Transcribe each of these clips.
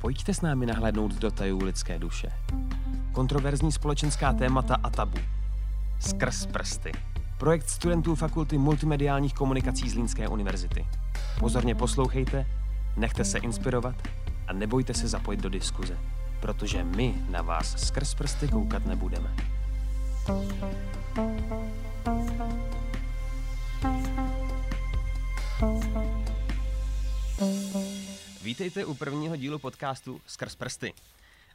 Pojďte s námi nahlédnout do tajů lidské duše. Kontroverzní společenská témata a tabu. Skrz prsty. Projekt studentů Fakulty multimediálních komunikací z Línské univerzity. Pozorně poslouchejte, nechte se inspirovat a nebojte se zapojit do diskuze, protože my na vás skrz prsty koukat nebudeme. Vítejte u prvního dílu podcastu Skrz prsty.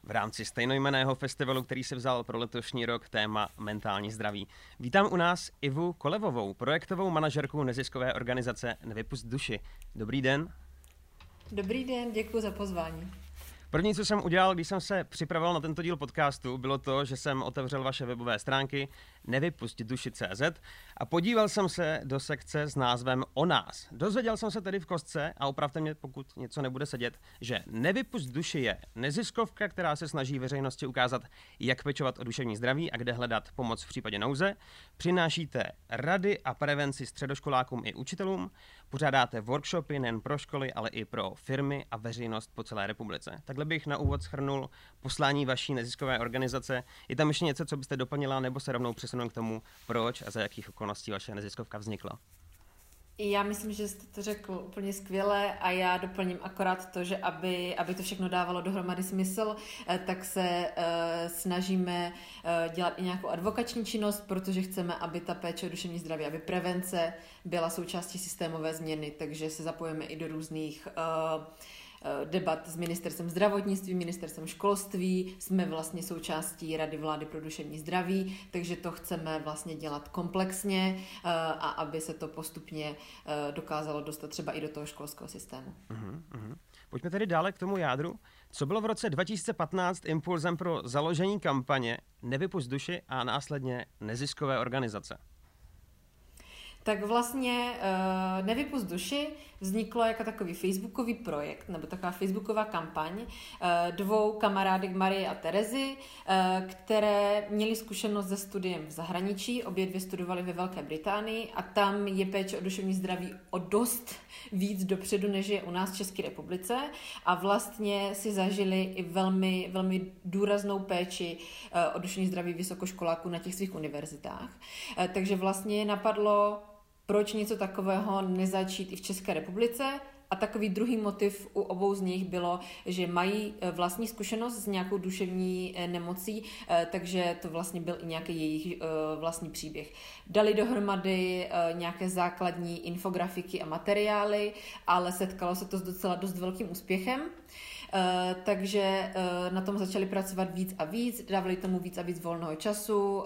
V rámci stejnojmeného festivalu, který se vzal pro letošní rok téma mentální zdraví. Vítám u nás Ivu Kolevovou, projektovou manažerku neziskové organizace Nevypust duši. Dobrý den. Dobrý den, děkuji za pozvání. První, co jsem udělal, když jsem se připravoval na tento díl podcastu, bylo to, že jsem otevřel vaše webové stránky nevypustitduši.cz a podíval jsem se do sekce s názvem O nás. Dozvěděl jsem se tedy v kostce a opravdu mě, pokud něco nebude sedět, že Nevypust duši je neziskovka, která se snaží veřejnosti ukázat, jak pečovat o duševní zdraví a kde hledat pomoc v případě nouze. Přinášíte rady a prevenci středoškolákům i učitelům, pořádáte workshopy nejen pro školy, ale i pro firmy a veřejnost po celé republice. Takhle bych na úvod schrnul poslání vaší neziskové organizace. Je tam ještě něco, co byste doplnila, nebo se rovnou přesunout k tomu, proč a za jakých okolností vaše neziskovka vznikla? Já myslím, že jste to řekl úplně skvěle a já doplním akorát to, že aby, aby to všechno dávalo dohromady smysl, eh, tak se uh, snažíme uh, dělat i nějakou advokační činnost, protože chceme, aby ta péče o duševní zdraví, aby prevence byla součástí systémové změny, takže se zapojíme i do různých uh, debat s ministerstvem zdravotnictví, ministerstvem školství, jsme vlastně součástí Rady vlády pro duševní zdraví, takže to chceme vlastně dělat komplexně eh, a aby se to postupně eh, dokázalo dostat třeba i do toho školského systému. Uh-huh, uh-huh. Pojďme tedy dále k tomu jádru. Co bylo v roce 2015 impulzem pro založení kampaně Nevypust duši a následně neziskové organizace? tak vlastně uh, Nevypust duši vzniklo jako takový facebookový projekt, nebo taková facebooková kampaň uh, dvou kamarádek Marie a Terezy, uh, které měly zkušenost se studiem v zahraničí, obě dvě studovaly ve Velké Británii a tam je péče o duševní zdraví o dost víc dopředu, než je u nás v České republice a vlastně si zažili i velmi, velmi důraznou péči uh, o duševní zdraví vysokoškoláků na těch svých univerzitách. Takže vlastně napadlo proč něco takového nezačít i v České republice. A takový druhý motiv u obou z nich bylo, že mají eh, vlastní zkušenost s nějakou duševní eh, nemocí, eh, takže to vlastně byl i nějaký jejich vlastní příběh. Dali dohromady nějaké základní infografiky a materiály, ale setkalo se to s docela dost velkým úspěchem. Eh, takže uh, na tom začali pracovat víc a víc, dávali tomu víc a víc volného času, uh,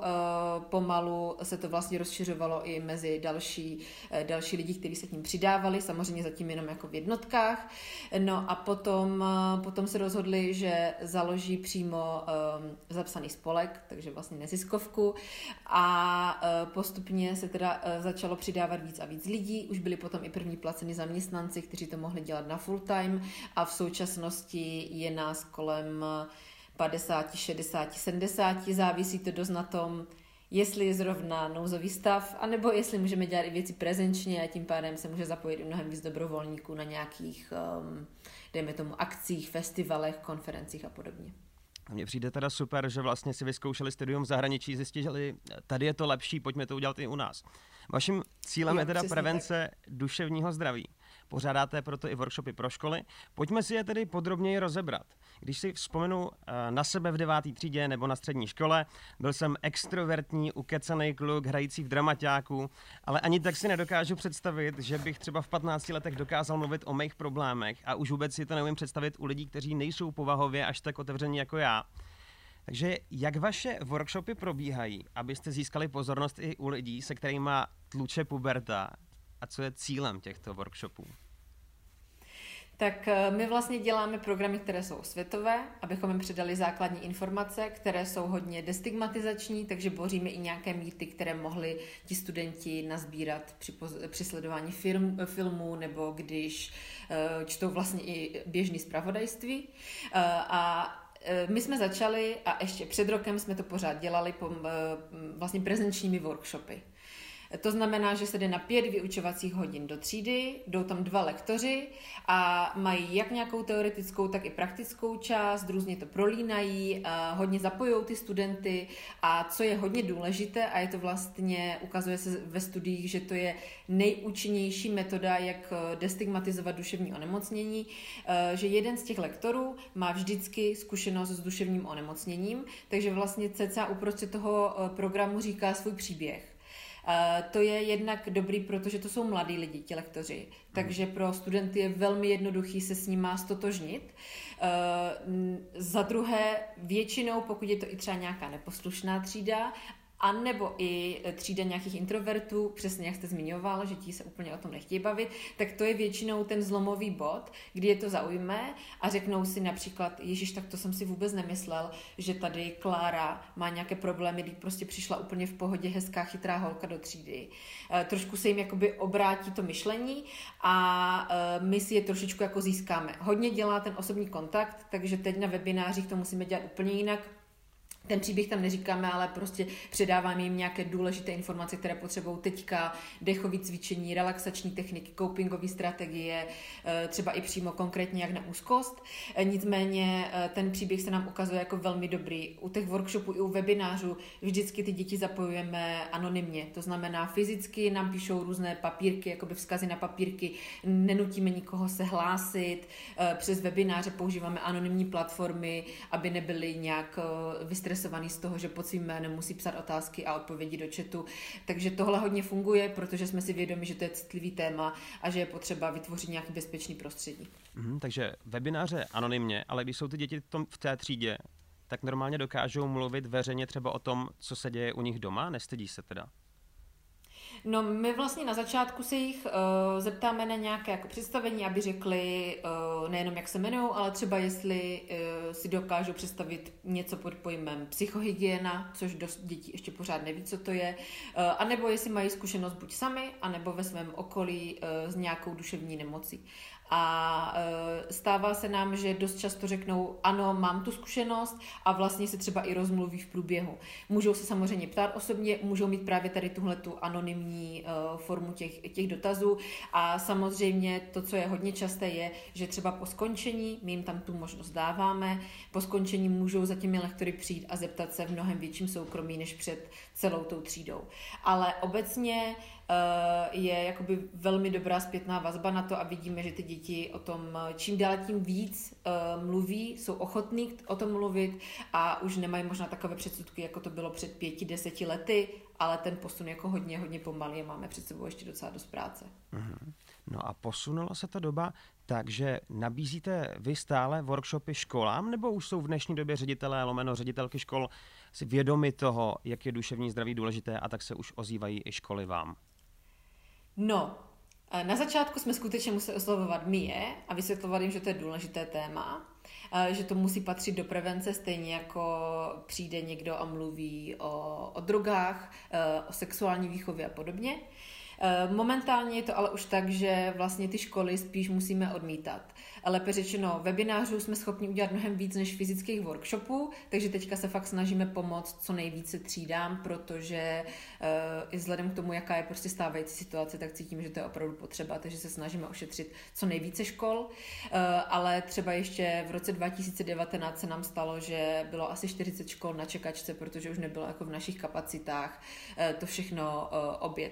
pomalu se to vlastně rozšiřovalo i mezi další, další lidi, kteří se k ním přidávali, samozřejmě zatím jenom jako v jednotkách. No a potom, potom se rozhodli, že založí přímo zapsaný spolek, takže vlastně neziskovku a postupně se teda začalo přidávat víc a víc lidí, už byli potom i první placení zaměstnanci, kteří to mohli dělat na full time a v současnosti společnosti je nás kolem 50, 60, 70, závisí to dost na tom, jestli je zrovna nouzový stav, anebo jestli můžeme dělat i věci prezenčně a tím pádem se může zapojit i mnohem víc dobrovolníků na nějakých, um, dejme tomu, akcích, festivalech, konferencích a podobně. Mně přijde teda super, že vlastně si vyzkoušeli studium v zahraničí, zjistili, že tady je to lepší, pojďme to udělat i u nás. Vaším cílem jo, je teda prevence tak. duševního zdraví. Pořádáte proto i workshopy pro školy. Pojďme si je tedy podrobněji rozebrat. Když si vzpomenu eh, na sebe v devátý třídě nebo na střední škole, byl jsem extrovertní, ukecený kluk, hrající v dramaťáku, ale ani tak si nedokážu představit, že bych třeba v 15 letech dokázal mluvit o mých problémech a už vůbec si to neumím představit u lidí, kteří nejsou povahově až tak otevření jako já. Takže jak vaše workshopy probíhají, abyste získali pozornost i u lidí, se kterými tluče puberta, a co je cílem těchto workshopů? Tak eh, my vlastně děláme programy, které jsou světové, abychom jim předali základní informace, které jsou hodně destigmatizační, takže boříme i nějaké mýty, které mohli ti studenti nazbírat při, při sledování film, filmů nebo když uh, čtou vlastně i běžný zpravodajství. Uh, a my jsme začali a ještě před rokem jsme to pořád dělali po, vlastně prezenčními workshopy. To znamená, že se jde na pět vyučovacích hodin do třídy, jdou tam dva lektoři a mají jak nějakou teoretickou, tak i praktickou část, různě to prolínají, hodně zapojují ty studenty a co je hodně důležité a je to vlastně, ukazuje se ve studiích, že to je nejúčinnější metoda, jak eh, destigmatizovat duševní onemocnění, eh, že jeden z těch lektorů má vždycky zkušenost s duševním onemocněním, takže vlastně cca uprostřed toho eh, programu říká svůj příběh. To je jednak dobrý, protože to jsou mladí lidi, ti lektoři, takže pro studenty je velmi jednoduchý se s nima stotožnit. Za druhé, většinou, pokud je to i třeba nějaká neposlušná třída a nebo i třída nějakých introvertů, přesně jak jste zmiňoval, že ti se úplně o tom nechtějí bavit, tak to je většinou ten zlomový bod, kdy je to zaujme a řeknou si například, Ježíš, tak to jsem si vůbec nemyslel, že tady Klára má nějaké problémy, když prostě přišla úplně v pohodě hezká, chytrá holka do třídy. E, trošku se jim jakoby obrátí to myšlení a e, my si je trošičku jako získáme. Hodně dělá ten osobní kontakt, takže teď na webinářích to musíme dělat úplně jinak, ten příběh tam neříkáme, ale prostě předáváme jim nějaké důležité informace, které potřebují teďka, dechové cvičení, relaxační techniky, copingové strategie, eh, třeba i přímo konkrétně jak na úzkost. Eh, nicméně eh, ten příběh se nám ukazuje jako velmi dobrý. U těch workshopů i u webinářů vždycky ty děti zapojujeme anonymně. To znamená fyzicky nám píšou různé papírky, jakoby vzkazy na papírky, nenutíme nikoho se hlásit. Přes webináře používáme anonymní platformy, aby nebyly nějak vystresované stresovaný z toho, že pod svým jménem musí psát otázky a odpovědi do chatu. Takže tohle hodně funguje, protože jsme si vědomi, že to je citlivý téma a že je potřeba vytvořit nějaký bezpečný prostředí. Mm, takže webináře anonymně, ale když jsou ty děti v, tom, v té třídě, tak normálně dokážou mluvit veřejně třeba o tom, co se děje u nich doma? Nestydí se teda? No, my vlastně na začátku se jich uh, zeptáme na nějaké jako představení, aby řekli uh, nejenom, jak se jmenují, ale třeba jestli uh, si dokážou představit něco pod pojmem psychohygiena, což dost dětí ještě pořád neví, co to je, uh, anebo jestli mají zkušenost buď sami, anebo ve svém okolí uh, s nějakou duševní nemocí. A e, stává se nám, že dost často řeknou, ano, mám tu zkušenost a vlastně se třeba i rozmluví v průběhu. Můžou se samozřejmě ptát osobně, můžou mít právě tady tuhle tu anonymní e, formu těch, těch dotazů a samozřejmě to, co je hodně časté, je, že třeba po skončení, my jim tam tu možnost dáváme, po skončení můžou za těmi lektory přijít a zeptat se v mnohem větším soukromí než před celou tou třídou. Ale obecně je jakoby velmi dobrá zpětná vazba na to a vidíme, že ty děti o tom eh, čím dál tím víc uh, mluví, jsou ochotní o tom mluvit a už nemají možná takové předsudky, jako to bylo před pěti, deseti lety, ale ten posun jako hodně, hodně pomalý a máme před sebou ještě docela dost práce. Mm-hmm. No a posunula se ta doba, takže nabízíte vy stále workshopy školám, nebo už jsou v dnešní době ředitelé, lomeno ředitelky škol si vědomi toho, jak je duševní zdraví důležité a tak se už ozývají i školy vám? No, eh, na začátku jsme skutečně museli oslovovat my je a vysvětlovat jim, že to je důležité téma, eh, že to musí patřit do prevence, stejně jako přijde někdo a mluví o, o drogách, eh, o sexuální výchově a podobně. Momentálně je to ale už tak, že vlastně ty školy spíš musíme odmítat lépe řečeno webinářů jsme schopni udělat mnohem víc než fyzických workshopů, takže teďka se fakt snažíme pomoct co nejvíce třídám, protože uh, i vzhledem k tomu, jaká je prostě stávající situace, tak cítím, že to je opravdu potřeba, takže se snažíme ošetřit co nejvíce škol, uh, ale třeba ještě v roce 2019 se nám stalo, že bylo asi 40 škol na čekačce, protože už nebylo jako v našich kapacitách uh, to všechno uh, obět.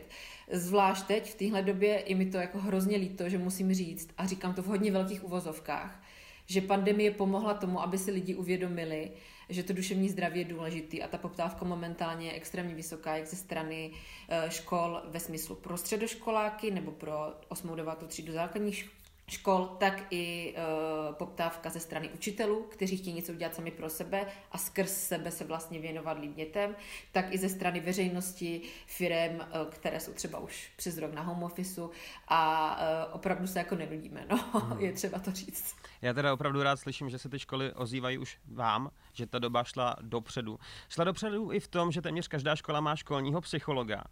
Zvlášť teď, v téhle době, je mi to jako hrozně líto, že musím říct, a říkám to v hodně velkých uvozovkách, že pandemie pomohla tomu, aby si lidi uvědomili, že to duševní zdraví je důležitý a ta poptávka momentálně je extrémně vysoká, jak ze strany eh, škol ve smyslu pro středoškoláky nebo pro 8. 9. třídu základních škol, tak i uh, poptávka ze strany učitelů, kteří chtějí něco udělat sami pro sebe a skrz sebe se vlastně věnovat líp dětem, tak i ze strany veřejnosti, firem, uh, které jsou třeba už přes rok na home office a uh, opravdu se jako nenudíme, no, hmm. je třeba to říct. Já teda opravdu rád slyším, že se ty školy ozývají už vám, že ta doba šla dopředu. Šla dopředu i v tom, že téměř každá škola má školního psychologa.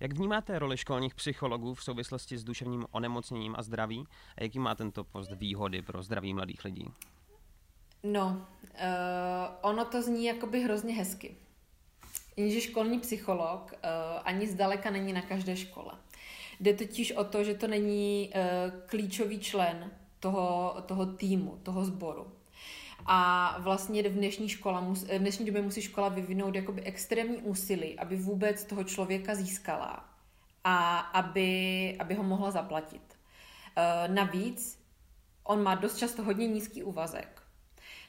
Jak vnímáte roli školních psychologů v souvislosti s duševním onemocněním a zdraví? A jaký má tento post výhody pro zdraví mladých lidí? No, uh, ono to zní jakoby hrozně hezky. jenže školní psycholog uh, ani zdaleka není na každé škole. Jde totiž o to, že to není uh, klíčový člen toho, toho týmu, toho sboru. A vlastně v dnešní, škola, v dnešní době musí škola vyvinout jakoby extrémní úsilí, aby vůbec toho člověka získala a aby, aby ho mohla zaplatit. Uh, navíc on má dost často hodně nízký úvazek.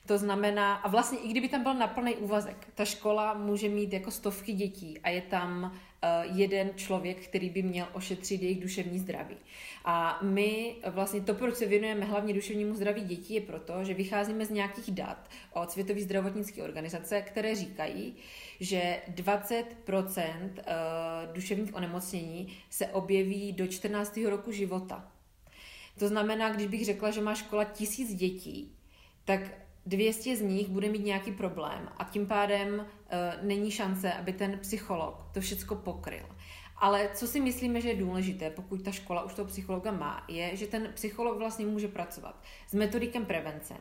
To znamená, a vlastně i kdyby tam byl na plný úvazek, ta škola může mít jako stovky dětí a je tam jeden člověk, který by měl ošetřit jejich duševní zdraví. A my vlastně to, proč se věnujeme hlavně duševnímu zdraví dětí, je proto, že vycházíme z nějakých dat od Světové zdravotnické organizace, které říkají, že 20% eh, duševních onemocnění se objeví do 14. roku života. To znamená, když bych řekla, že má škola tisíc dětí, tak 200 z nich bude mít nějaký problém a tím pádem uh, není šance, aby ten psycholog to všechno pokryl. Ale co si myslíme, že je důležité, pokud ta škola už toho psychologa má, je, že ten psycholog vlastně může pracovat s metodikem prevence,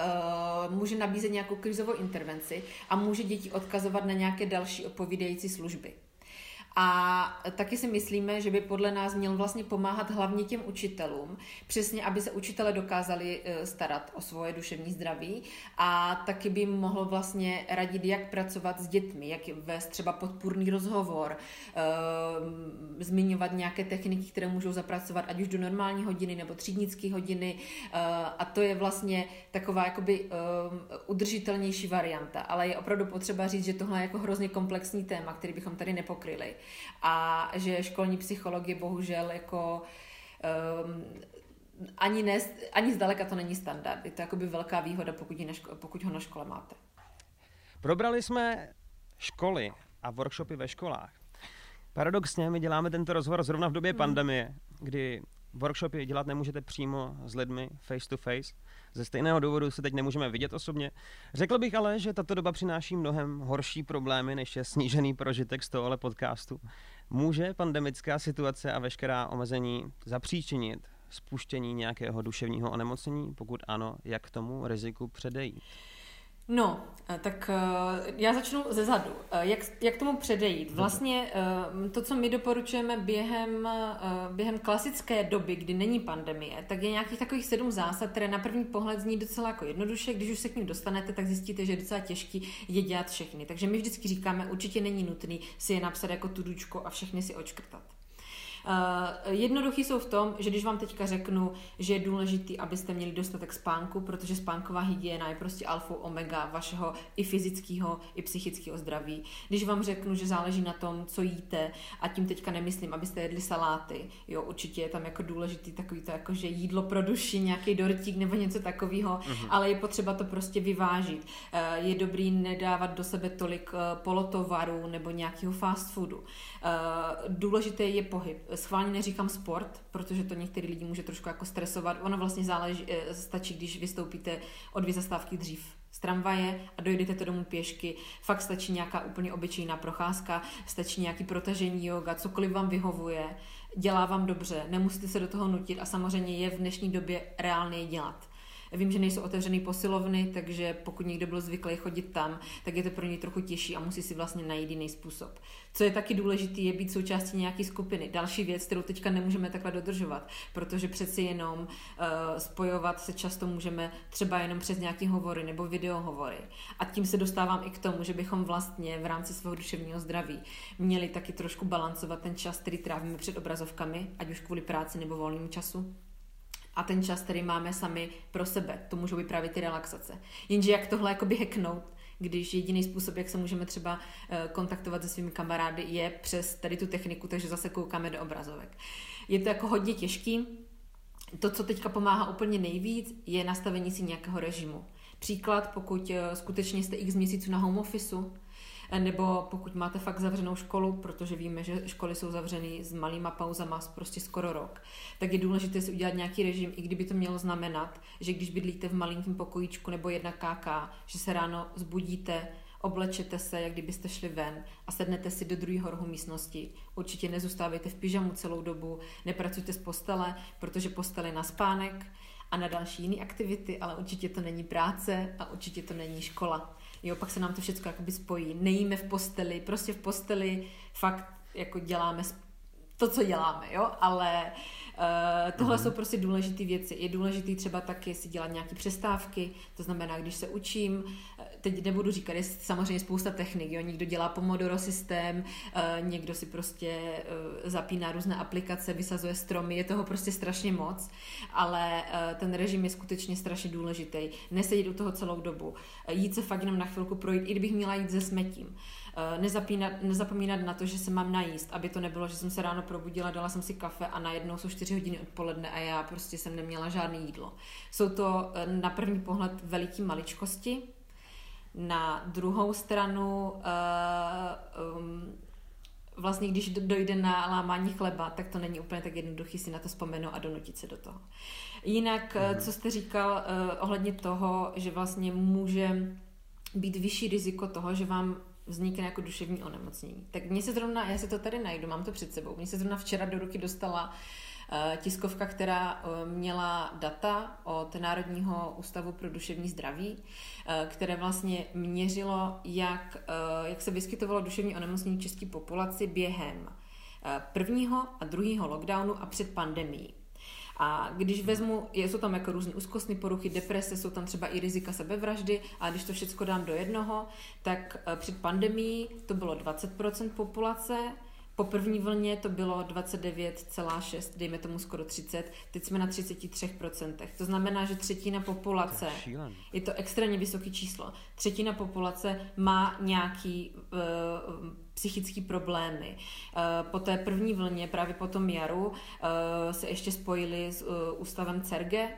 Uh, může nabízet nějakou krizovou intervenci a může děti odkazovat na nějaké další odpovídající služby. A taky si myslíme, že by podle nás měl vlastně pomáhat hlavně těm učitelům, přesně aby se učitele dokázali eh, starat o svoje duševní zdraví. A taky by mohl vlastně radit, jak pracovat s dětmi, jak vést třeba podpůrný rozhovor, eh, zmiňovat nějaké techniky, které můžou zapracovat ať už do normální hodiny nebo třídnické hodiny. Eh, a to je vlastně taková jakoby udržitelnější varianta, ale je opravdu potřeba říct, že tohle je jako hrozně komplexní téma, který bychom tady nepokryli a že školní psycholog je bohužel jako um, ani, ne, ani zdaleka to není standard. Je to jakoby velká výhoda, pokud, na ško- pokud ho na škole máte. Probrali jsme školy a workshopy ve školách. Paradoxně my děláme tento rozhovor zrovna v době hmm. pandemie, kdy workshopy dělat nemůžete přímo s lidmi face to face. Ze stejného důvodu se teď nemůžeme vidět osobně. Řekl bych ale, že tato doba přináší mnohem horší problémy, než je snížený prožitek z tohohle podcastu. Může pandemická situace a veškerá omezení zapříčinit spuštění nějakého duševního onemocnění? Pokud ano, jak tomu riziku předejít? No, eh, tak eh, já začnu ze zadu. Eh, jak, jak tomu předejít? Vlastně to, co my doporučujeme během, během klasické doby, kdy není pandemie, tak je nějakých takových sedm zásad, které na první pohled zní docela jako jednoduše. Když už se k ním dostanete, tak zjistíte, že je docela těžký je dělat všechny. Takže my vždycky říkáme, určitě není nutný si je napsat jako tudučko a všechny si očkrtat. Uh, jednoduchý jsou v tom, že když vám teďka řeknu, že je důležitý, abyste měli dostatek spánku, protože spánková hygiena je prostě alfa omega vašeho i fyzického, i psychického zdraví. Když vám řeknu, že záleží na tom, co jíte, a tím teďka nemyslím, abyste jedli saláty, jo, určitě je tam jako důležitý takový to, jako že jídlo pro duši, nějaký dortík nebo něco takového, uh-huh. ale je potřeba to prostě vyvážit. Uh, je dobrý nedávat do sebe tolik uh, polotovaru nebo nějakého fast foodu. Důležité je pohyb schválně neříkám sport, protože to některý lidi může trošku jako stresovat. Ono vlastně záleží, eh, stačí, když vystoupíte o dvě zastávky dřív z tramvaje a dojdete to domů pěšky. Fakt stačí nějaká úplně obyčejná procházka, stačí nějaký protažení yoga, cokoliv vám vyhovuje, dělá vám dobře, nemusíte se do toho nutit a samozřejmě je v dnešní době reálně dělat. Vím, že nejsou otevřený posilovny, takže pokud někdo byl zvyklý chodit tam, tak je to pro něj trochu těžší a musí si vlastně najít jiný způsob. Co je taky důležité, je být součástí nějaké skupiny. Další věc, kterou teďka nemůžeme takhle dodržovat, protože přeci jenom uh, spojovat se často můžeme třeba jenom přes nějaké hovory nebo videohovory. A tím se dostávám i k tomu, že bychom vlastně v rámci svého duševního zdraví měli taky trošku balancovat ten čas, který trávíme před obrazovkami, ať už kvůli práci nebo volnému času a ten čas, který máme sami pro sebe. To můžou být právě ty relaxace. Jenže jak tohle jakoby hacknout, když jediný způsob, jak se můžeme třeba eh, kontaktovat se svými kamarády, je přes tady tu techniku, takže zase koukáme do obrazovek. Je to jako hodně těžký. To, co teďka pomáhá úplně nejvíc, je nastavení si nějakého režimu. Příklad, pokud eh, skutečně jste x měsíců na home officeu, nebo pokud máte fakt zavřenou školu, protože víme, že školy jsou zavřený s malýma pauzama prostě skoro rok, tak je důležité si udělat nějaký režim, i kdyby to mělo znamenat, že když bydlíte v malinkém pokojíčku nebo jedna KK, že se ráno zbudíte, oblečete se, jak kdybyste šli ven a sednete si do druhého rohu místnosti. Určitě nezůstávejte v pyžamu celou dobu, nepracujte z postele, protože postele je na spánek a na další jiné aktivity, ale určitě to není práce a určitě to není škola. Jo, pak se nám to všechno jakoby spojí. Nejíme v posteli, prostě v posteli fakt jako děláme to, co děláme, jo, ale Uh, tohle mm. jsou prostě důležité věci. Je důležitý třeba taky si dělat nějaké přestávky, to znamená, když se učím, eh, teď nebudu říkat, je samozřejmě spousta technik, jo, někdo dělá Pomodoro systém, uh, někdo si prostě uh, zapíná různé aplikace, vysazuje stromy, je toho prostě strašně moc, ale uh, ten režim je skutečně strašně důležitý. Nesedět u toho celou dobu, jít se fakt jenom na chvilku projít, i kdybych měla jít ze smetím. Uh, nezapínat, nezapomínat na to, že se mám najíst, aby to nebylo, že jsem se ráno probudila, dala jsem si kafe a najednou jsou 4 hodiny odpoledne a já prostě jsem neměla žádné jídlo. Jsou to eh, na první pohled veliký maličkosti, na druhou stranu uh, um, vlastně když dojde na lámání chleba, tak to není úplně tak jednoduchý si na to vzpomenout a donutit se do toho. Jinak, mm. co jste říkal ohledně toho, že vlastně může být vyšší riziko toho, že vám vznikne jako duševní onemocnění. Tak mně se zrovna, já si to tady najdu, mám to před sebou, mně se zrovna včera do ruky dostala uh, tiskovka, která uh, měla data od Národního ústavu pro duševní zdraví, uh, které vlastně měřilo, jak, jak se vyskytovalo duševní onemocnění české populaci během prvního a druhého lockdownu a před pandemií. A když vezmu, jsou tam jako různé úzkostní poruchy, deprese, jsou tam třeba i rizika sebevraždy, a když to všechno dám do jednoho, tak eh, před pandemí to bylo 20% populace, po první vlně to bylo 29,6, dejme tomu skoro 30, teď jsme na 33%. To znamená, že třetina populace, to je, je to extrémně vysoké číslo, třetina populace má nějaký uh, psychické problémy. Uh, po té první vlně, právě po tom jaru, uh, se ještě spojili s uh, ústavem CERGE,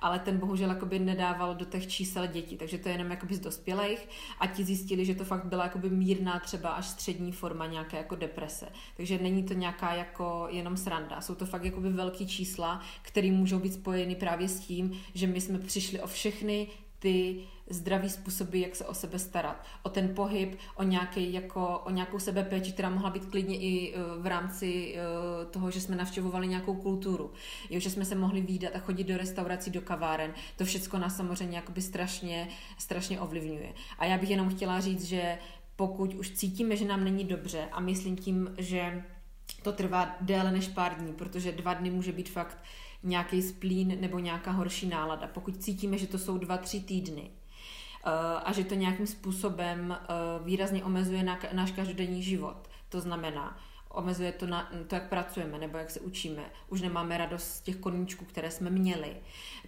ale ten bohužel jakoby nedával do těch čísel dětí, takže to je jenom jakoby z dospělých a ti zjistili, že to fakt byla jakoby mírná třeba až střední forma nějaké jako deprese. Takže není to nějaká jako jenom sranda. Jsou to fakt jakoby velký čísla, které můžou být spojeny právě s tím, že my jsme přišli o všechny ty zdravý způsoby, jak se o sebe starat. O ten pohyb, o, nějaký, jako, o nějakou sebepéči, která mohla být klidně i e, v rámci e, toho, že jsme navštěvovali nějakou kulturu. Jo, že jsme se mohli výdat a chodit do restaurací, do kaváren. To všechno nás samozřejmě strašně, strašně ovlivňuje. A já bych jenom chtěla říct, že pokud už cítíme, že nám není dobře a myslím tím, že to trvá déle než pár dní, protože dva dny může být fakt nějaký splín nebo nějaká horší nálada. Pokud cítíme, že to jsou dva, tři týdny, eh, a že to nějakým způsobem eh, výrazně omezuje náš každodenní život. To znamená, omezuje to, na, to, jak pracujeme nebo jak se učíme, už nemáme radost z těch koníčků, které jsme měli,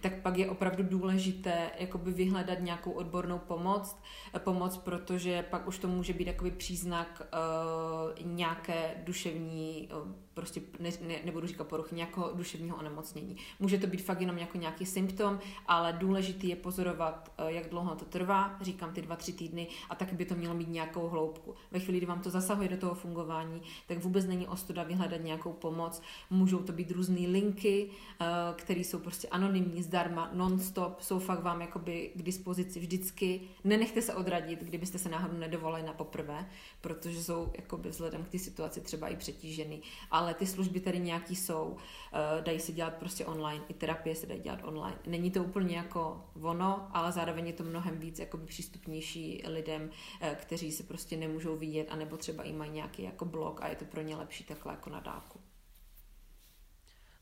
tak pak je opravdu důležité jakoby vyhledat nějakou odbornou pomoc, pomoc, protože pak už to může být jakoby příznak uh, nějaké duševní uh, prostě ne, ne, nebudu říkat poruchy, nějakého duševního onemocnění. Může to být fakt jenom jako nějaký symptom, ale důležitý je pozorovat, eh, jak dlouho to trvá, říkám ty dva, tři týdny, a tak by to mělo mít nějakou hloubku. Ve chvíli, kdy vám to zasahuje do toho fungování, tak vůbec není ostuda vyhledat nějakou pomoc. Můžou to být různé linky, eh, které jsou prostě anonymní, zdarma, non-stop, jsou fakt vám jakoby k dispozici vždycky. Nenechte se odradit, kdybyste se náhodou nedovolili na poprvé, protože jsou jakoby vzhledem k té situaci třeba i přetížený. Ale ale ty služby tady nějaký jsou, eh, dají se dělat prostě online, i terapie se dají dělat online. Není to úplně jako ono, ale zároveň je to mnohem víc jakoby přístupnější lidem, eh, kteří se prostě nemůžou vidět, anebo třeba i mají nějaký jako blog a je to pro ně lepší takhle jako na dálku.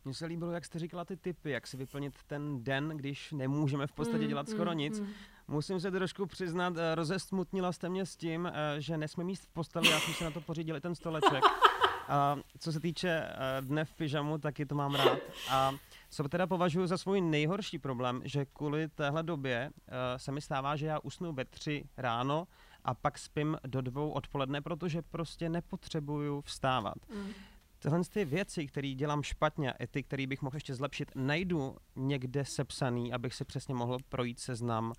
Mně se líbilo, jak jste říkala ty typy, jak si vyplnit ten den, když nemůžeme v podstatě mm, dělat skoro mm, nic. Mm. Musím se trošku přiznat, eh, rozesmutnila jste mě s tím, že nesmím jíst v posteli, já jsem si na to pořídil i ten stoleček. A co se týče uh, dne v pyžamu, taky to mám rád. A co teda považuji za svůj nejhorší problém, že kvůli téhle době uh, se mi stává, že já usnu ve tři ráno a pak spím do dvou odpoledne, protože prostě nepotřebuju vstávat. Mm. Tyhle ty věci, které dělám špatně a ty, které bych mohl ještě zlepšit, najdu někde sepsaný, abych si přesně mohl projít seznam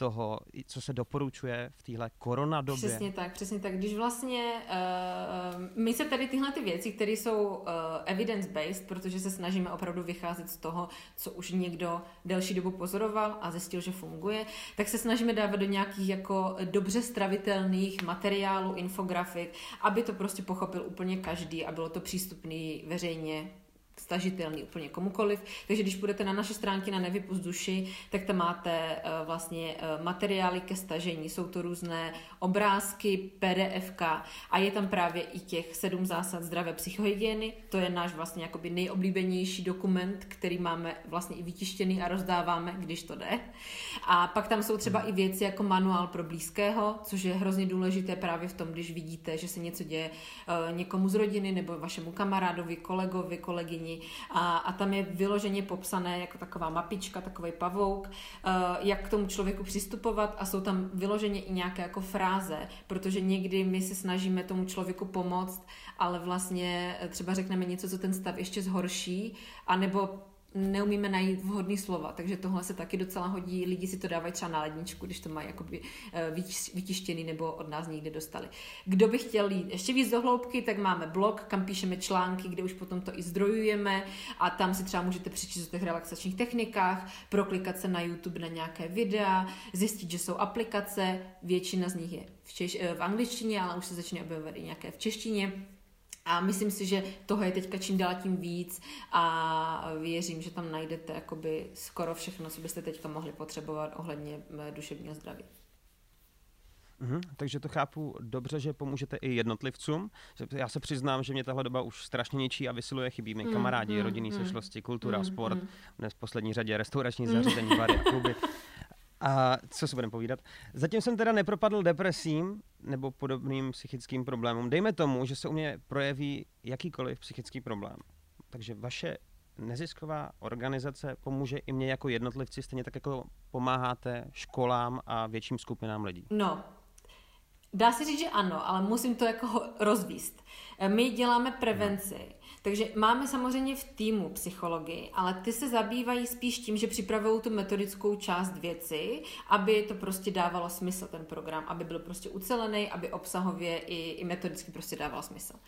toho, co se doporučuje v téhle koronadobě. Přesně tak, přesně tak. Když vlastně uh, my se tady tyhle ty věci, které jsou uh, evidence-based, protože se snažíme opravdu vycházet z toho, co už někdo delší dobu pozoroval a zjistil, že funguje, tak se snažíme dávat do nějakých jako dobře stravitelných materiálů, infografik, aby to prostě pochopil úplně každý a bylo to přístupný veřejně stažitelný úplně komukoliv. Takže když půjdete na naše stránky na Nevypust duši, tak tam máte uh, vlastně uh, materiály ke stažení. Jsou to různé obrázky, PDF a je tam právě i těch sedm zásad zdravé psychohygieny. To je náš vlastně jakoby nejoblíbenější dokument, který máme vlastně i vytištěný a rozdáváme, když to jde. A pak tam jsou třeba i věci jako manuál pro blízkého, což je hrozně důležité právě v tom, když vidíte, že se něco děje uh, někomu z rodiny nebo vašemu kamarádovi, kolegovi, kolegyni a, a tam je vyloženě popsané jako taková mapička, takový pavouk, uh, jak k tomu člověku přistupovat a jsou tam vyloženě i nějaké jako fráze, protože někdy my se snažíme tomu člověku pomoct, ale vlastně třeba řekneme něco, co ten stav ještě zhorší, anebo neumíme najít vhodný slova, takže tohle se taky docela hodí. Lidi si to dávají třeba na ledničku, když to mají jakoby eh, vytištěný nebo od nás někde dostali. Kdo by chtěl jít ještě víc do hloubky, tak máme blog, kam píšeme články, kde už potom to i zdrojujeme a tam si třeba můžete přečíst o těch relaxačních technikách, proklikat se na YouTube na nějaké videa, zjistit, že jsou aplikace, většina z nich je v, češ- eh, v angličtině, ale už se začne objevovat i nějaké v češtině a myslím si, že toho je teďka čím dál tím víc a věřím, že tam najdete jakoby skoro všechno, co byste teďka mohli potřebovat ohledně eh, duševního zdraví. Mm-hmm, takže to chápu dobře, že pomůžete i jednotlivcům. Já se přiznám, že mě tahle doba už strašně ničí a vysiluje, chybí mi mm, kamarádi, mm, rodinný mm, sešlosti, kultura, mm, sport, mm. dnes v poslední řadě restaurační mm. zařízení, bary a kluby. A co si budeme povídat? Zatím jsem teda nepropadl depresím nebo podobným psychickým problémům. Dejme tomu, že se u mě projeví jakýkoliv psychický problém. Takže vaše nezisková organizace pomůže i mě jako jednotlivci, stejně tak jako pomáháte školám a větším skupinám lidí. No, dá se říct, že ano, ale musím to jako rozvíst. My děláme prevenci. Takže máme samozřejmě v týmu psychologii, ale ty se zabývají spíš tím, že připravují tu metodickou část věci, aby to prostě dávalo smysl, ten program, aby byl prostě ucelený, aby obsahově i, i metodicky prostě dával smysl. Uh,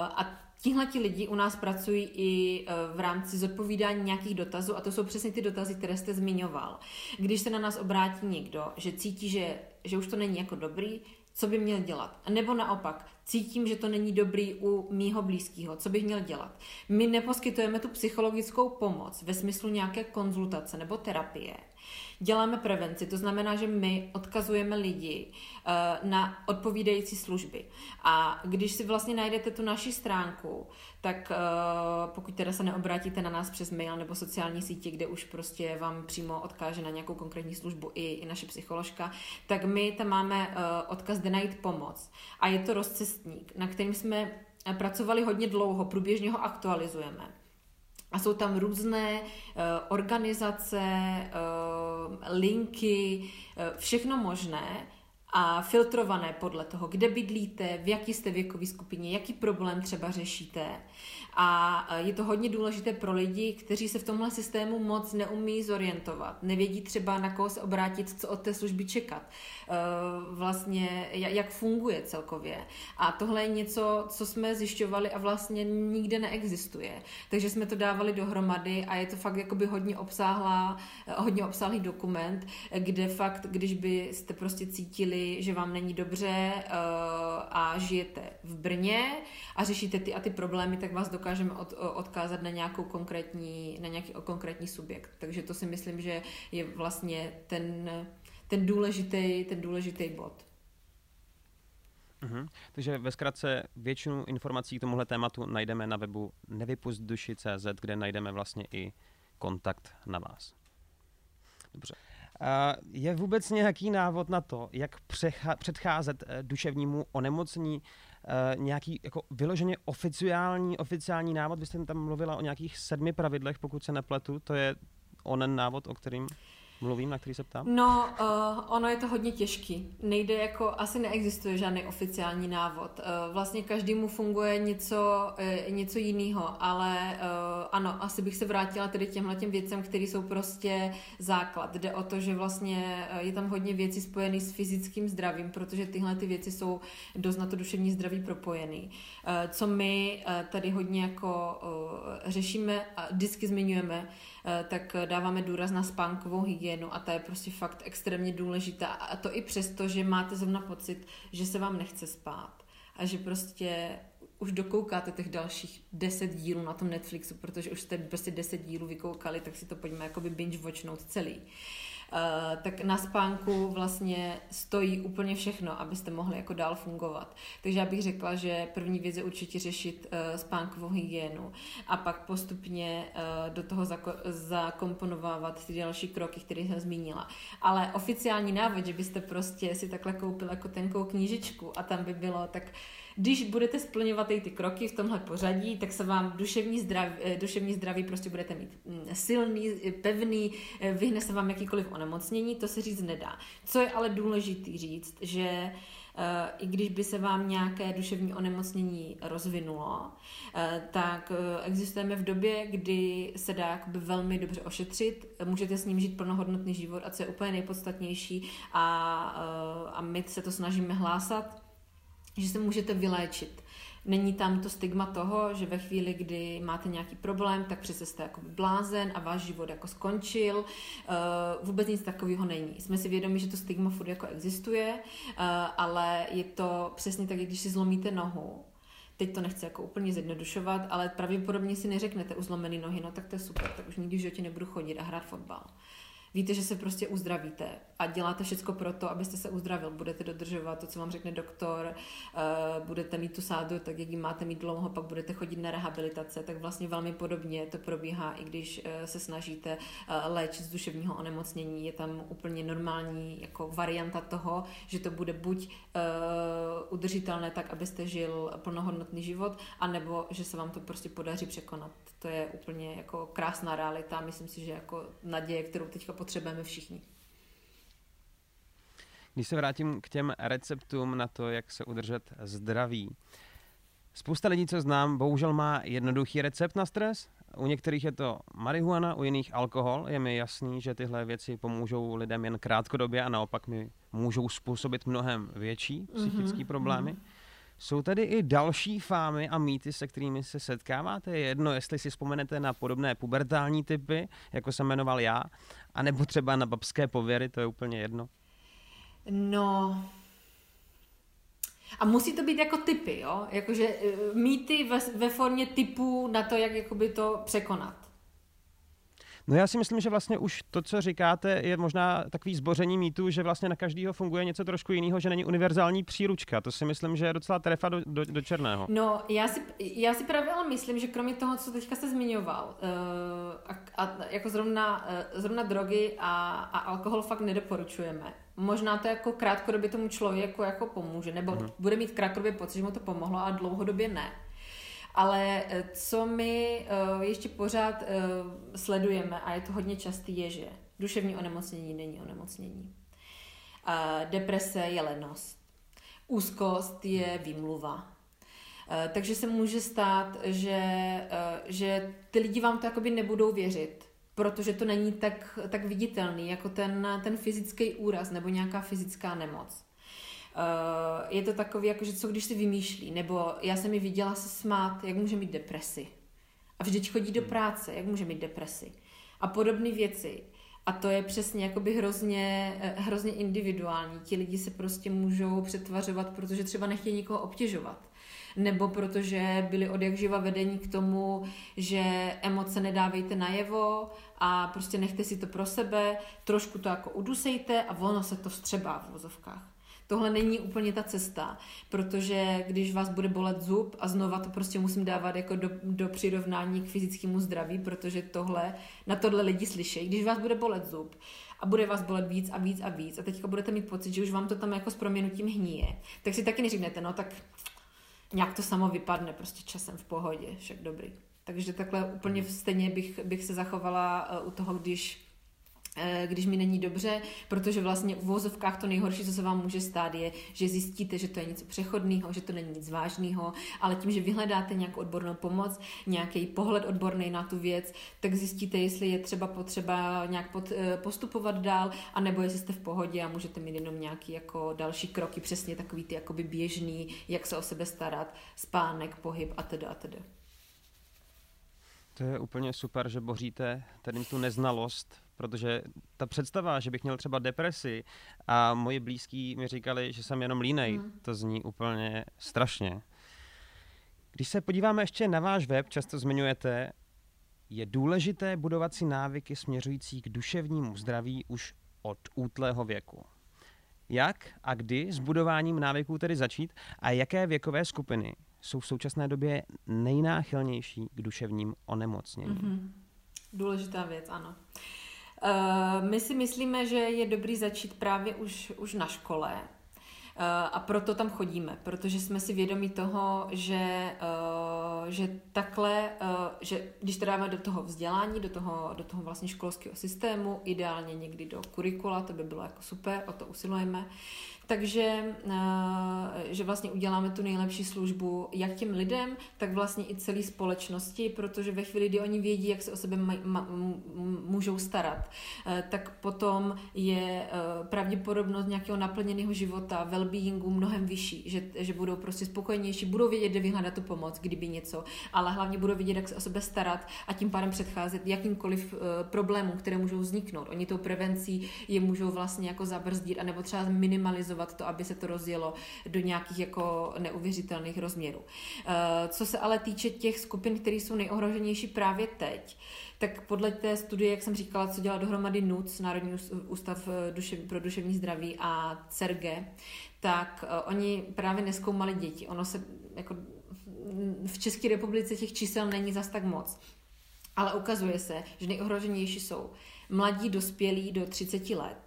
a Tihle ti lidi u nás pracují i eh, v rámci zodpovídání nějakých dotazů a to jsou přesně ty dotazy, které jste zmiňoval. Když se na nás obrátí někdo, že cítí, že, že už to není jako dobrý, co by měl dělat. Nebo naopak, cítím, že to není dobrý u mýho blízkého, co bych měl dělat. My neposkytujeme tu psychologickou pomoc ve smyslu nějaké konzultace nebo terapie, Děláme prevenci, to znamená, že my odkazujeme lidi uh, na odpovídající služby. A když si vlastně najdete tu naši stránku, tak uh, pokud teda se neobrátíte na nás přes mail nebo sociální sítě, kde už prostě vám přímo odkáže na nějakou konkrétní službu i, i naše psycholožka, tak my tam máme uh, odkaz kde najít pomoc. A je to rozcestník, na kterým jsme pracovali hodně dlouho, průběžně ho aktualizujeme. A jsou tam různé uh, organizace, uh, linky, uh, všechno možné a filtrované podle toho, kde bydlíte, v jaký jste věkové skupině, jaký problém třeba řešíte. A je to hodně důležité pro lidi, kteří se v tomhle systému moc neumí zorientovat. Nevědí třeba, na koho se obrátit, co od té služby čekat. Eh, vlastně, jak funguje celkově. A tohle je něco, co jsme zjišťovali a vlastně nikde neexistuje. Takže jsme to dávali dohromady a je to fakt jakoby hodně obsáhlá, hodně obsáhlý dokument, kde fakt, když byste prostě cítili, že vám není dobře a žijete v Brně a řešíte ty a ty problémy, tak vás dokážeme dokážeme od, odkázat na nějakou konkrétní, na nějaký konkrétní subjekt. Takže to si myslím, že je vlastně ten, ten důležitý, ten důležitý bod. Mm-hmm. Takže ve zkratce většinu informací k tomuhle tématu najdeme na webu nevypustduši.cz, kde najdeme vlastně i kontakt na vás. Dobře. Je vůbec nějaký návod na to, jak předcházet eh, duševnímu onemocnění uh, nějaký jako vyloženě oficiální, oficiální návod. Vy jste tam mluvila o nějakých sedmi pravidlech, pokud se nepletu. To je onen návod, o kterým mluvím, na který se ptám? No, uh, ono je to hodně těžký. Nejde jako, asi neexistuje žádný oficiální návod. Uh, vlastně každému funguje něco, uh, něco jiného, ale uh, ano, asi bych se vrátila tedy těmhle těm věcem, které jsou prostě základ. Jde o to, že vlastně je tam hodně věcí spojených s fyzickým zdravím, protože tyhle ty věci jsou dost na to duševní zdraví propojený. Uh, co my uh, tady hodně jako uh, řešíme a vždycky zmiňujeme, Eh, tak dáváme důraz na spánkovou hygienu a ta je prostě fakt extrémně důležitá. A to i přesto, že máte zrovna pocit, že se vám nechce spát a že prostě už dokoukáte těch dalších deset dílů na tom Netflixu, protože už jste prostě deset dílů vykoukali, tak si to pojďme jakoby binge watchnout celý. Uh, Uh, tak na spánku vlastně stojí úplně všechno, abyste mohli jako dál fungovat. Takže já bych řekla, že první věc je určitě řešit uh, spánkovou hygienu a pak postupně uh, do toho zako- zakomponovávat ty další kroky, které jsem zmínila. Ale oficiální návod, že byste prostě si takhle koupili jako tenkou knížičku a tam by bylo tak když budete splňovat ty kroky v tomhle pořadí, tak se vám duševní zdraví, eh, duševní zdraví prostě budete mít mm, silný, eh, pevný, eh, vyhne se vám jakýkoliv onemocnění, to se říct nedá. Co je ale důležitý říct, že i když by se vám nějaké duševní onemocnění rozvinulo, tak existujeme v době, kdy se dá velmi dobře ošetřit, můžete s ním žít plnohodnotný život a co je úplně nejpodstatnější a, a my se to snažíme hlásat, že se můžete vyléčit. Není tam to stigma toho, že ve chvíli, kdy máte nějaký problém, tak přece jste jako blázen a váš život jako skončil. Uh, vůbec nic takového není. Jsme si vědomi, že to stigma furt jako existuje, uh, ale je to přesně tak, když si zlomíte nohu, teď to nechci jako úplně zjednodušovat, ale pravděpodobně si neřeknete u zlomený nohy, no tak to je super, tak už nikdy v životě nebudu chodit a hrát fotbal víte, že se prostě uzdravíte a děláte všechno pro to, abyste se uzdravil. Budete dodržovat to, co vám řekne doktor, uh, budete mít tu sádu, tak jak ji máte mít dlouho, pak budete chodit na rehabilitace, tak vlastně velmi podobně to probíhá, i když uh, se snažíte uh, léčit z duševního onemocnění. Je tam úplně normální jako varianta toho, že to bude buď udržitelné tak, abyste žil plnohodnotný život, anebo že se vám to prostě podaří překonat. To je úplně jako krásná realita. Myslím si, že jako naděje, kterou teďka potřebujeme všichni. Když se vrátím k těm receptům na to, jak se udržet zdraví. Spousta lidí, co znám, bohužel má jednoduchý recept na stres. U některých je to marihuana, u jiných alkohol. Je mi jasný, že tyhle věci pomůžou lidem jen krátkodobě a naopak mi můžou způsobit mnohem větší psychické mm-hmm. problémy. Mm-hmm. Jsou tady i další fámy a mýty, se kterými se setkáváte? Je jedno, jestli si vzpomenete na podobné pubertální typy, jako jsem jmenoval já, anebo třeba na babské pověry, to je úplně jedno. No, a musí to být jako typy, jo? Jakože eh, mýty ve, ve formě typů na to, jak jakoby to překonat. No já si myslím, že vlastně už to, co říkáte, je možná takový zboření mýtu, že vlastně na každého funguje něco trošku jiného, že není univerzální příručka. To si myslím, že je docela trefa do, do, do černého. No, já si, já si právě ale myslím, že kromě toho, co teďka jste zmiňoval, uh, a, a jako zrovna, uh, zrovna drogy a, a alkohol fakt nedoporučujeme. Možná to jako krátkodobě tomu člověku jako pomůže, nebo mm-hmm. bude mít krátkodobě pocit, že mu to pomohlo, a dlouhodobě ne. Ale eh, co my eh, ještě pořád eh, sledujeme, a je to hodně častý, je, že duševní onemocnění není onemocnění. Deprese je lenost. Úzkost je výmluva. Takže se může stát, že, že ty lidi vám to jakoby nebudou věřit, protože to není tak, tak viditelný jako ten, ten fyzický úraz nebo nějaká fyzická nemoc. Uh, je to takový, jako, že co když si vymýšlí, nebo já jsem mi viděla se smát, jak může mít depresi. A vždyť chodí do hmm. práce, jak může mít depresi. A podobné věci. A to je přesně jakoby hrozně, eh, hrozně individuální. Ti lidi se prostě můžou přetvařovat, protože třeba nechtějí nikoho obtěžovat. Nebo protože byli od jak živa vedení k tomu, že emoce nedávejte najevo a prostě nechte si to pro sebe, trošku to jako udusejte a ono se to vstřebá v vozovkách tohle není úplně ta cesta, protože když vás bude bolet zub a znova to prostě musím dávat jako do, do přirovnání k fyzickému zdraví, protože tohle, na tohle lidi slyšejí, když vás bude bolet zub a bude vás bolet víc a víc a víc a teďka budete mít pocit, že už vám to tam jako s proměnutím hníje, tak si taky neříknete, no tak nějak to samo vypadne prostě časem v pohodě, však dobrý. Takže takhle úplně stejně bych, bych se zachovala eh, u toho, když když mi není dobře, protože vlastně v vozovkách to nejhorší, co se vám může stát, je, že zjistíte, že to je něco přechodného, že to není nic vážného, ale tím, že vyhledáte nějakou odbornou pomoc, nějaký pohled odborný na tu věc, tak zjistíte, jestli je třeba potřeba nějak pod, eh, postupovat dál, anebo jestli jste v pohodě a můžete mít jenom nějaký jako další kroky, přesně takový ty jakoby běžný, jak se o sebe starat, spánek, pohyb a teda a teda. To je úplně super, že boříte tady tu neznalost protože ta představa, že bych měl třeba depresi a moji blízký mi říkali, že jsem jenom línej, hmm. to zní úplně strašně. Když se podíváme ještě na váš web, často zmiňujete, je důležité budovat si návyky směřující k duševnímu zdraví už od útlého věku. Jak a kdy s budováním návyků tedy začít a jaké věkové skupiny jsou v současné době nejnáchylnější k duševním onemocněním? Mm-hmm. Důležitá věc, ano. Uh, my si myslíme, že je dobrý začít právě už, už na škole, Eh, a proto tam chodíme, protože jsme si vědomi toho, že, eh, že takhle, eh, že když to dáme do toho vzdělání, do toho, do toho vlastně školského systému, ideálně někdy do kurikula, to by bylo jako super, o to usilujeme, takže eh, že vlastně uděláme tu nejlepší službu jak těm lidem, tak vlastně i celé společnosti, protože ve chvíli, kdy oni vědí, jak se o sebe můžou starat, eh, tak potom je eh, pravděpodobnost nějakého naplněného života, well-beingu mnohem vyšší, že, že budou prostě spokojenější, budou vědět, kde vyhledat tu pomoc, kdyby něco, ale hlavně budou vědět, jak se o sebe starat a tím pádem předcházet jakýmkoliv problémům, které můžou vzniknout. Oni tou prevencí je můžou vlastně jako zabrzdit, anebo třeba minimalizovat minimalizovat to, aby se to rozjelo do nějakých jako neuvěřitelných rozměrů. Eh, co se ale týče těch skupin, které jsou nejohroženější právě teď, tak podle té studie, jak jsem říkala, co dělá dohromady NUC, Národní ústav eh, pro duševní zdraví a CERGE, tak eh, oni právě neskoumali děti. Ono se jako v České republice těch čísel není zas tak moc. Ale ukazuje se, že nejohroženější jsou mladí dospělí do 30 let,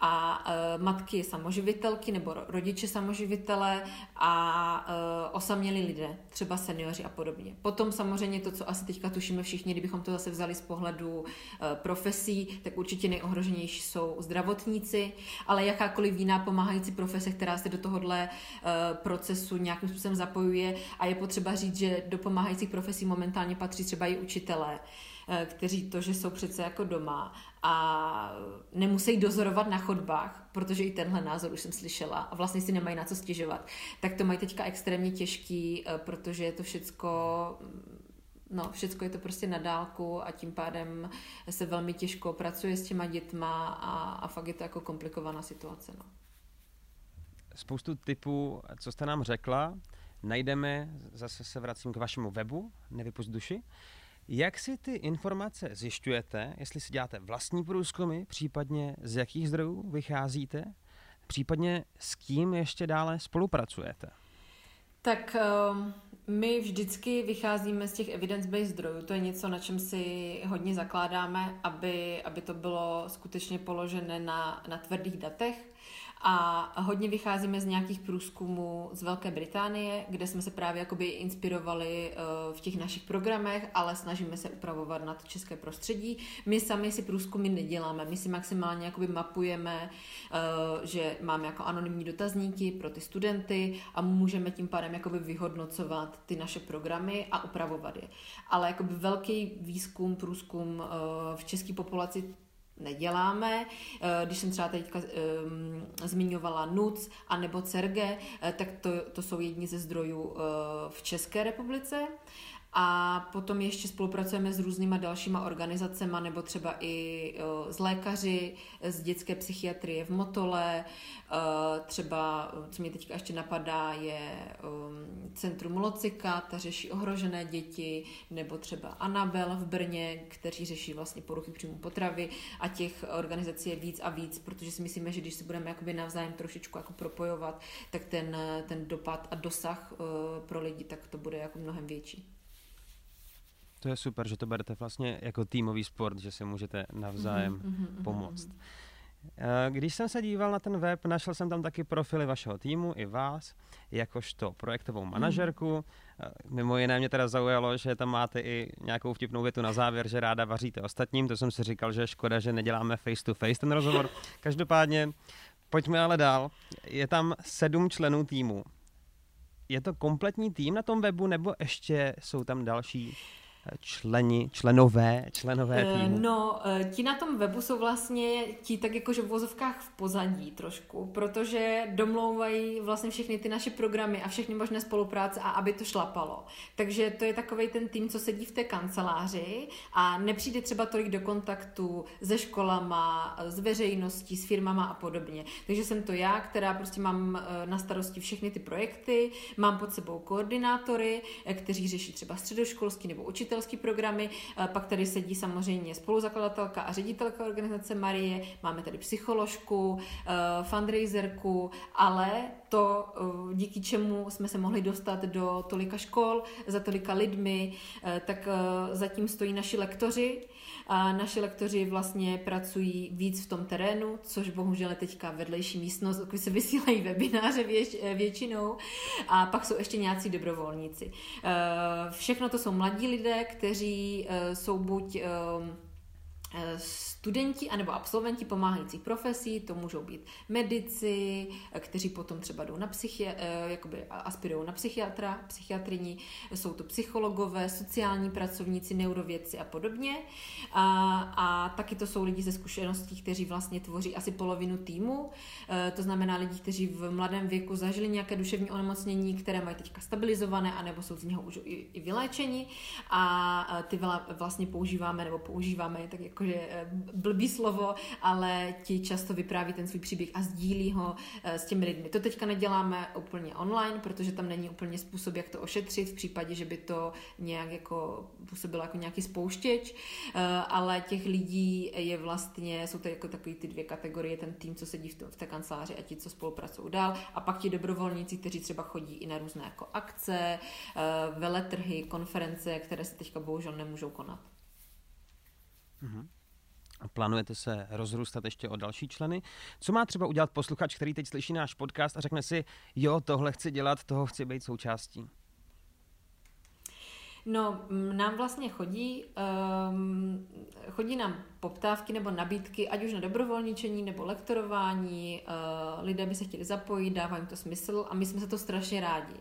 a uh, matky samoživitelky nebo rodiče samoživitele a uh, osamělí lidé, třeba seniori a podobně. Potom samozřejmě to, co asi teďka tušíme všichni, kdybychom to zase vzali z pohledu uh, profesí, tak určitě nejohroženější jsou zdravotníci, ale jakákoliv jiná pomáhající profese, která se do tohohle uh, procesu nějakým způsobem zapojuje a je potřeba říct, že do pomáhajících profesí momentálně patří třeba i učitelé, kteří to, že jsou přece jako doma a nemusí dozorovat na chodbách, protože i tenhle názor už jsem slyšela a vlastně si nemají na co stěžovat, tak to mají teďka extrémně těžký, eh, protože je to všecko no, všecko je to prostě na dálku a tím pádem se velmi těžko pracuje s těma dětma a, a fakt je to jako komplikovaná situace. No. Spoustu typů, co jste nám řekla, najdeme, zase se vracím k vašemu webu, Nevypust duši, jak si ty informace zjišťujete, jestli si děláte vlastní průzkumy, případně z jakých zdrojů vycházíte, případně s kým ještě dále spolupracujete? Tak um, my vždycky vycházíme z těch evidence-based zdrojů. To je něco, na čem si hodně zakládáme, aby, aby to bylo skutečně položené na, na tvrdých datech. A hodně vycházíme z nějakých průzkumů z Velké Británie, kde jsme se právě jakoby inspirovali eh, v těch našich programech, ale snažíme se upravovat na to české prostředí. My sami si průzkumy neděláme, my si maximálně jakoby mapujeme, eh, že máme jako anonymní dotazníky pro ty studenty a můžeme tím pádem jakoby vyhodnocovat ty naše programy a upravovat je. Ale jakoby velký výzkum, průzkum eh, v české populaci neděláme. Eh, když jsem třeba teďka um, zmiňovala NUC a nebo CERGE, eh, tak to, to jsou jedni ze zdrojů uh, v České republice. A potom ještě spolupracujeme s různýma dalšíma organizacemi, nebo třeba i s lékaři z dětské psychiatrie v Motole. Třeba, co mě teďka ještě napadá, je Centrum Locika, ta řeší ohrožené děti, nebo třeba Anabel v Brně, kteří řeší vlastně poruchy příjmu potravy a těch organizací je víc a víc, protože si myslíme, že když se budeme jakoby navzájem trošičku jako propojovat, tak ten, ten dopad a dosah pro lidi, tak to bude jako mnohem větší. To je super, že to berete vlastně jako týmový sport, že si můžete navzájem mm-hmm, pomoct. Mm-hmm. Když jsem se díval na ten web, našel jsem tam taky profily vašeho týmu i vás, jakožto projektovou manažerku. Mm. Mimo jiné mě teda zaujalo, že tam máte i nějakou vtipnou větu na závěr, že ráda vaříte ostatním. To jsem si říkal, že škoda, že neděláme face to face ten rozhovor. Každopádně, pojďme ale dál. Je tam sedm členů týmu. Je to kompletní tým na tom webu, nebo ještě jsou tam další členi, členové, členové eh, týmu? No, eh, ti na tom webu jsou vlastně ti tak jakože v vozovkách v pozadí trošku, protože domlouvají vlastně všechny ty naše programy a všechny možné spolupráce a aby to šlapalo. Takže to je takový ten tým, co sedí v té kanceláři a nepřijde třeba tolik do kontaktu se školama, s veřejností, s firmama a podobně. Takže jsem to já, která prostě mám eh, na starosti všechny ty projekty, mám pod sebou koordinátory, kteří řeší třeba středoškolský nebo učitelský učitelský programy, eh, pak tady sedí samozřejmě spoluzakladatelka a ředitelka organizace Marie, máme tady psycholožku, eh, fundraiserku, ale to, eh, díky čemu jsme se mohli dostat do tolika škol, za tolika lidmi, tak zatím stojí naši lektoři, a naši lektoři vlastně pracují víc v tom terénu, což bohužel je teďka vedlejší místnost, kde se vysílají webináře věč, většinou. A pak jsou ještě nějací dobrovolníci. Všechno to jsou mladí lidé, kteří jsou buď Eh, studenti anebo absolventi pomáhajících profesí, to můžou být medici, eh, kteří potom třeba jdou na psychi, eh, jakoby aspirují na psychiatra, psychiatrini, jsou to psychologové, sociální pracovníci, neurovědci a podobně. A, a taky to jsou lidi ze zkušeností, kteří vlastně tvoří asi polovinu týmu, to znamená lidi, kteří v mladém věku zažili nějaké duševní onemocnění, které mají teďka stabilizované, anebo jsou z něho už i, vyléčeni a ty vlastně používáme nebo používáme tak jako jakože eh, blbý slovo, ale ti často vypráví ten svůj příběh a sdílí ho eh, s těmi lidmi. To teďka neděláme úplně online, protože tam není úplně způsob, jak to ošetřit v případě, že by to nějak jako působilo jako nějaký spouštěč, eh, ale těch lidí je vlastně, jsou to jako takový ty dvě kategorie, ten tým, co sedí v, to, v té kanceláři a ti, co spolupracují dál a pak ti dobrovolníci, kteří třeba chodí i na různé jako akce, veletrhy, konference, které se teďka bohužel nemůžou konat. Mm-hmm. Plánujete se rozrůstat ještě o další členy? Co má třeba udělat posluchač, který teď slyší náš podcast a řekne si, jo, tohle chci dělat, toho chci být součástí? No, nám vlastně chodí, um, chodí nám poptávky nebo nabídky, ať už na dobrovolničení nebo lektorování, uh, lidé by se chtěli zapojit, dává jim to smysl a my jsme se to strašně rádi.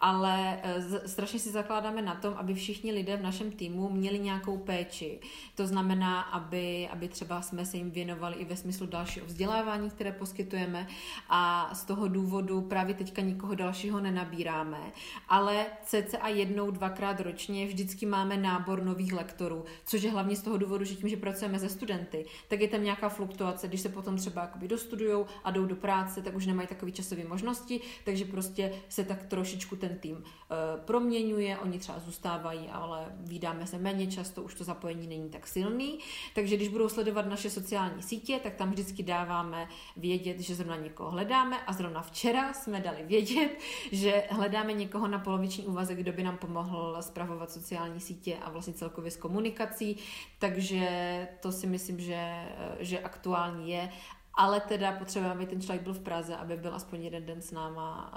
Ale uh, strašně si zakládáme na tom, aby všichni lidé v našem týmu měli nějakou péči. To znamená, aby, aby třeba jsme se jim věnovali i ve smyslu dalšího vzdělávání, které poskytujeme a z toho důvodu právě teďka nikoho dalšího nenabíráme, ale cca jednou, dvakrát ročně vždycky máme nábor nových lektorů, což je hlavně z toho důvodu, že tím, že pracujeme ze studenty, tak je tam nějaká fluktuace, když se potom třeba jakoby dostudujou a jdou do práce, tak už nemají takové časové možnosti, takže prostě se tak trošičku ten tým uh, proměňuje, oni třeba zůstávají, ale vydáme se méně často, už to zapojení není tak silný, takže když budou sledovat naše sociální sítě, tak tam vždycky dáváme vědět, že zrovna někoho hledáme a zrovna včera jsme dali vědět, že hledáme někoho na poloviční úvazek, kdo by nám pomohl spravovat sociální sítě a vlastně celkově s komunikací, takže to si myslím, že, že aktuální je ale teda potřebujeme, aby ten člověk byl v Praze, aby byl aspoň jeden den s náma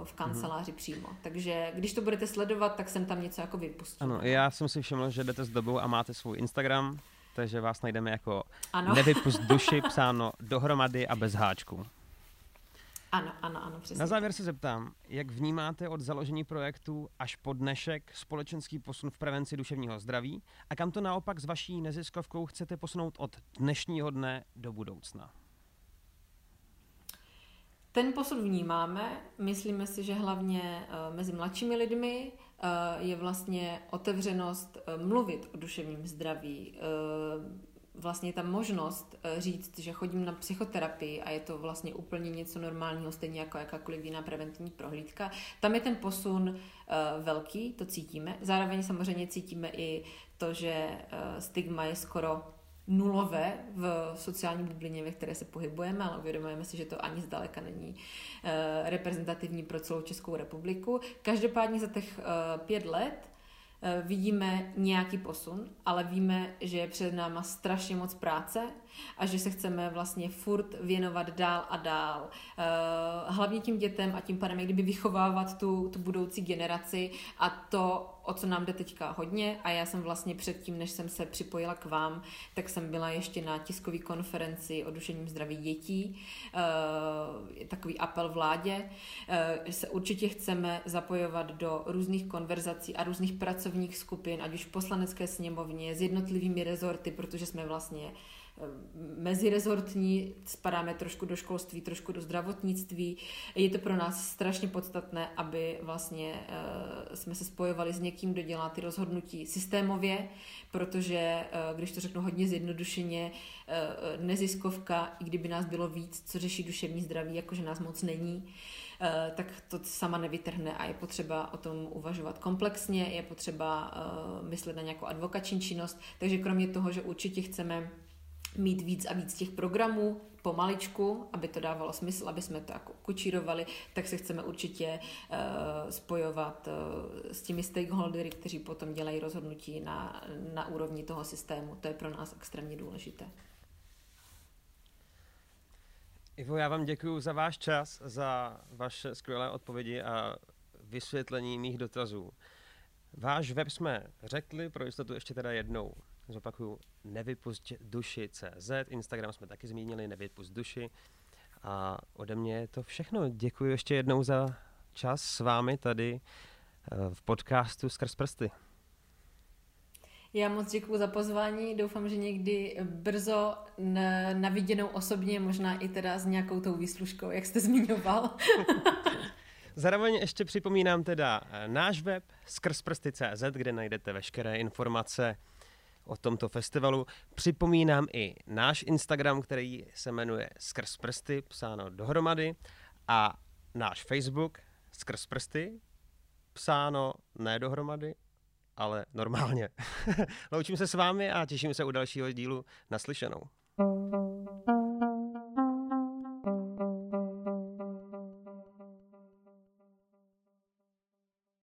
uh, v kanceláři mm-hmm. přímo. Takže když to budete sledovat, tak jsem tam něco jako vypustil. Ano, já jsem si všiml, že jdete s dobou a máte svůj Instagram, takže vás najdeme jako ano. nevypust duši psáno dohromady a bez háčku. Ano, ano, ano, přesně. Na závěr se zeptám, jak vnímáte od založení projektu až po dnešek společenský posun v prevenci duševního zdraví a kam to naopak s vaší neziskovkou chcete posunout od dnešního dne do budoucna? Ten posun vnímáme, myslíme si, že hlavně eh, mezi mladšími lidmi eh, je vlastně otevřenost eh, mluvit o duševním zdraví, vlastně ta možnost eh, říct, že chodím na psychoterapii a je to vlastně úplně něco normálního, stejně jako jakákoliv jiná preventivní prohlídka, tam je ten posun uh, velký, to cítíme. Zároveň samozřejmě cítíme i to, že uh, stigma je skoro nulové v sociální bublině, ve které se pohybujeme, ale uvědomujeme si, že to ani zdaleka není reprezentativní pro celou Českou republiku. Každopádně za těch pět let Eh, vidíme nějaký posun, ale víme, že je před náma strašně moc práce a že se chceme vlastně furt věnovat dál a dál. Eh, hlavně tím dětem a tím pádem, kdyby vychovávat tu, tu budoucí generaci a to o co nám jde teďka hodně a já jsem vlastně předtím, než jsem se připojila k vám, tak jsem byla ještě na tiskové konferenci o duševním zdraví dětí. E, takový apel vládě. E, se určitě chceme zapojovat do různých konverzací a různých pracovních skupin, ať už v poslanecké sněmovně, s jednotlivými rezorty, protože jsme vlastně Eh, mezirezortní, spadáme trošku do školství, trošku do zdravotnictví. Je to pro nás strašně podstatné, aby vlastně uh, jsme se spojovali s někým, kdo dělá ty rozhodnutí systémově, protože, uh, když to řeknu hodně zjednodušeně, neziskovka, i kdyby nás bylo víc, co řeší duševní zdraví, jakože nás moc není, tak to sama nevytrhne a je potřeba o tom uvažovat komplexně, je potřeba myslet na nějakou advokační činnost, takže kromě toho, že určitě chceme mít víc a víc těch programů pomaličku, aby to dávalo smysl, aby jsme to jako kučírovali, tak se chceme určitě uh, spojovat uh, s těmi stakeholdery, kteří potom dělají rozhodnutí na, na úrovni toho systému. To je pro nás extrémně důležité. Ivo, já vám děkuji za váš čas, za vaše skvělé odpovědi a vysvětlení mých dotazů. Váš web jsme řekli, pro jistotu ještě teda jednou zopakuju, nevypust duši CZ, Instagram jsme taky zmínili, nevypust duši. A ode mě je to všechno. Děkuji ještě jednou za čas s vámi tady eh, v podcastu Skrz prsty. Já moc děkuji za pozvání, doufám, že někdy brzo na, na viděnou osobně, možná i teda s nějakou tou výslužkou, jak jste zmiňoval. Zároveň ještě připomínám teda eh, náš web skrzprsty.cz, kde najdete veškeré informace o tomto festivalu. Připomínám i náš Instagram, který se jmenuje Skrz prsty, psáno dohromady, a náš Facebook Skrz prsty, psáno ne dohromady, ale normálně. Loučím se s vámi a těším se u dalšího dílu naslyšenou. thank you